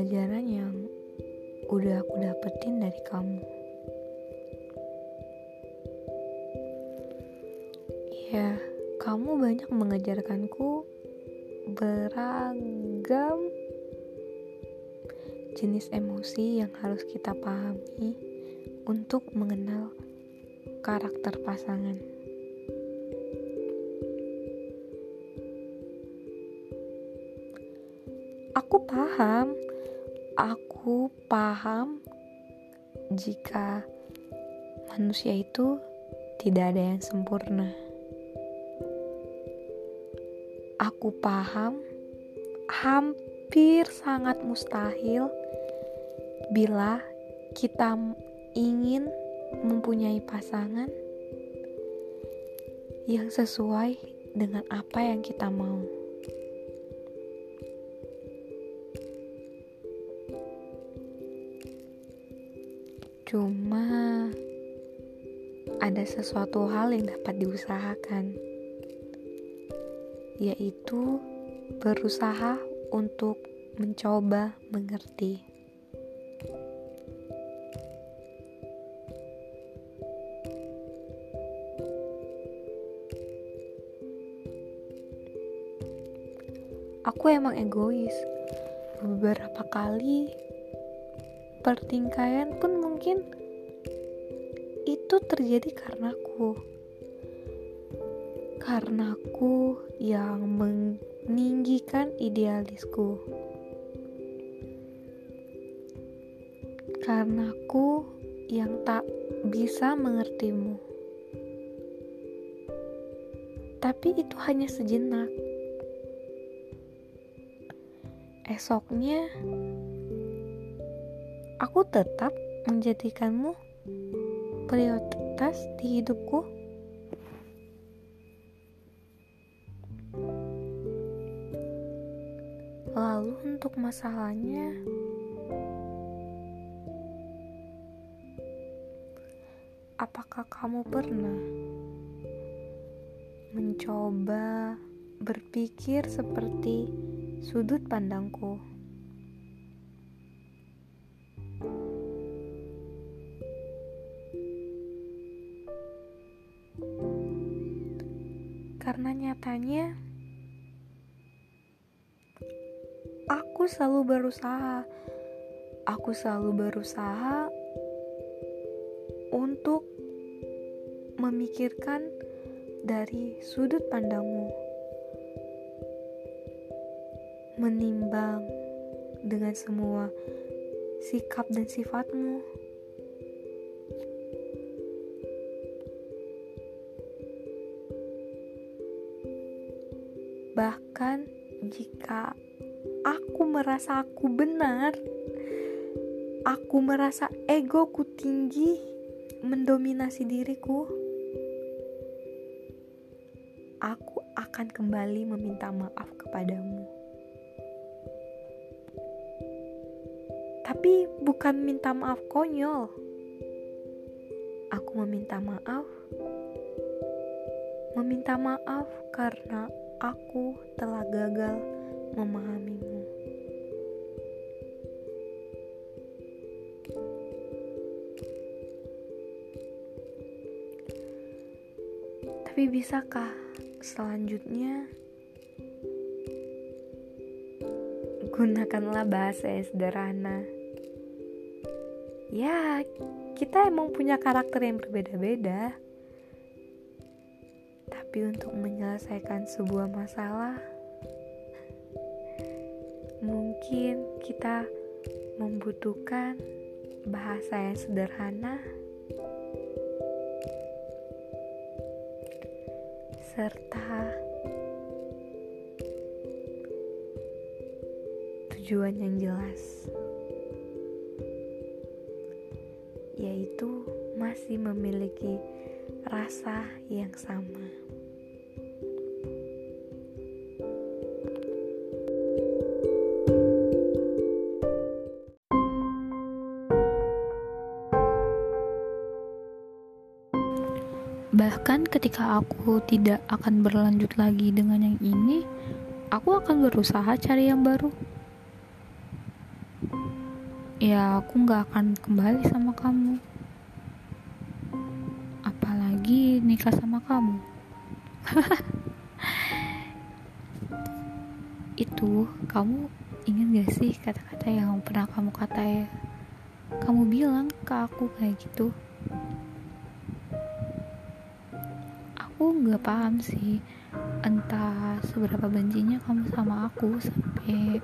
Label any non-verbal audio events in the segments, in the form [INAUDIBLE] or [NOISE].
pelajaran yang udah aku dapetin dari kamu. Ya, kamu banyak mengajarkanku beragam jenis emosi yang harus kita pahami untuk mengenal karakter pasangan. Aku paham, aku paham jika manusia itu tidak ada yang sempurna. Aku paham, hampir sangat mustahil bila kita ingin mempunyai pasangan yang sesuai dengan apa yang kita mau. Cuma ada sesuatu hal yang dapat diusahakan, yaitu berusaha untuk mencoba mengerti. Aku emang egois. Beberapa kali pertingkaian pun mungkin itu terjadi karena aku. Karena aku yang meninggikan idealisku. Karena aku yang tak bisa mengertimu. Tapi itu hanya sejenak. Esoknya aku tetap menjadikanmu prioritas di hidupku. Lalu untuk masalahnya, apakah kamu pernah mencoba berpikir seperti sudut pandangku? Karena nyatanya aku selalu berusaha. Aku selalu berusaha untuk memikirkan dari sudut pandangmu. Menimbang dengan semua sikap dan sifatmu. Bahkan jika aku merasa aku benar, aku merasa egoku tinggi mendominasi diriku, aku akan kembali meminta maaf kepadamu. Tapi bukan minta maaf konyol. Aku meminta maaf. Meminta maaf karena aku telah gagal memahamimu. Tapi bisakah selanjutnya gunakanlah bahasa yang sederhana? Ya, kita emang punya karakter yang berbeda-beda. Tapi untuk menyelesaikan sebuah masalah, mungkin kita membutuhkan bahasa yang sederhana serta tujuan yang jelas, yaitu masih memiliki rasa yang sama. Bahkan ketika aku tidak akan berlanjut lagi dengan yang ini, aku akan berusaha cari yang baru. ya aku nggak akan kembali sama kamu. Apalagi nikah sama kamu. [LAUGHS] Itu kamu ingat gak sih kata-kata yang pernah kamu kata ya kamu bilang ke aku kayak gitu nggak paham sih. Entah seberapa bencinya kamu sama aku sampai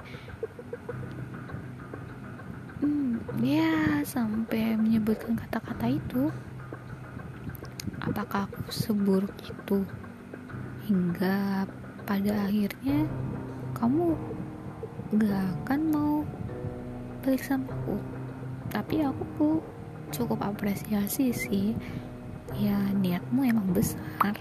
ya sampai menyebutkan kata-kata itu. Apakah aku seburuk itu? Hingga pada akhirnya kamu gak akan mau balik sama aku. Tapi aku cukup apresiasi sih. Ya niatmu emang besar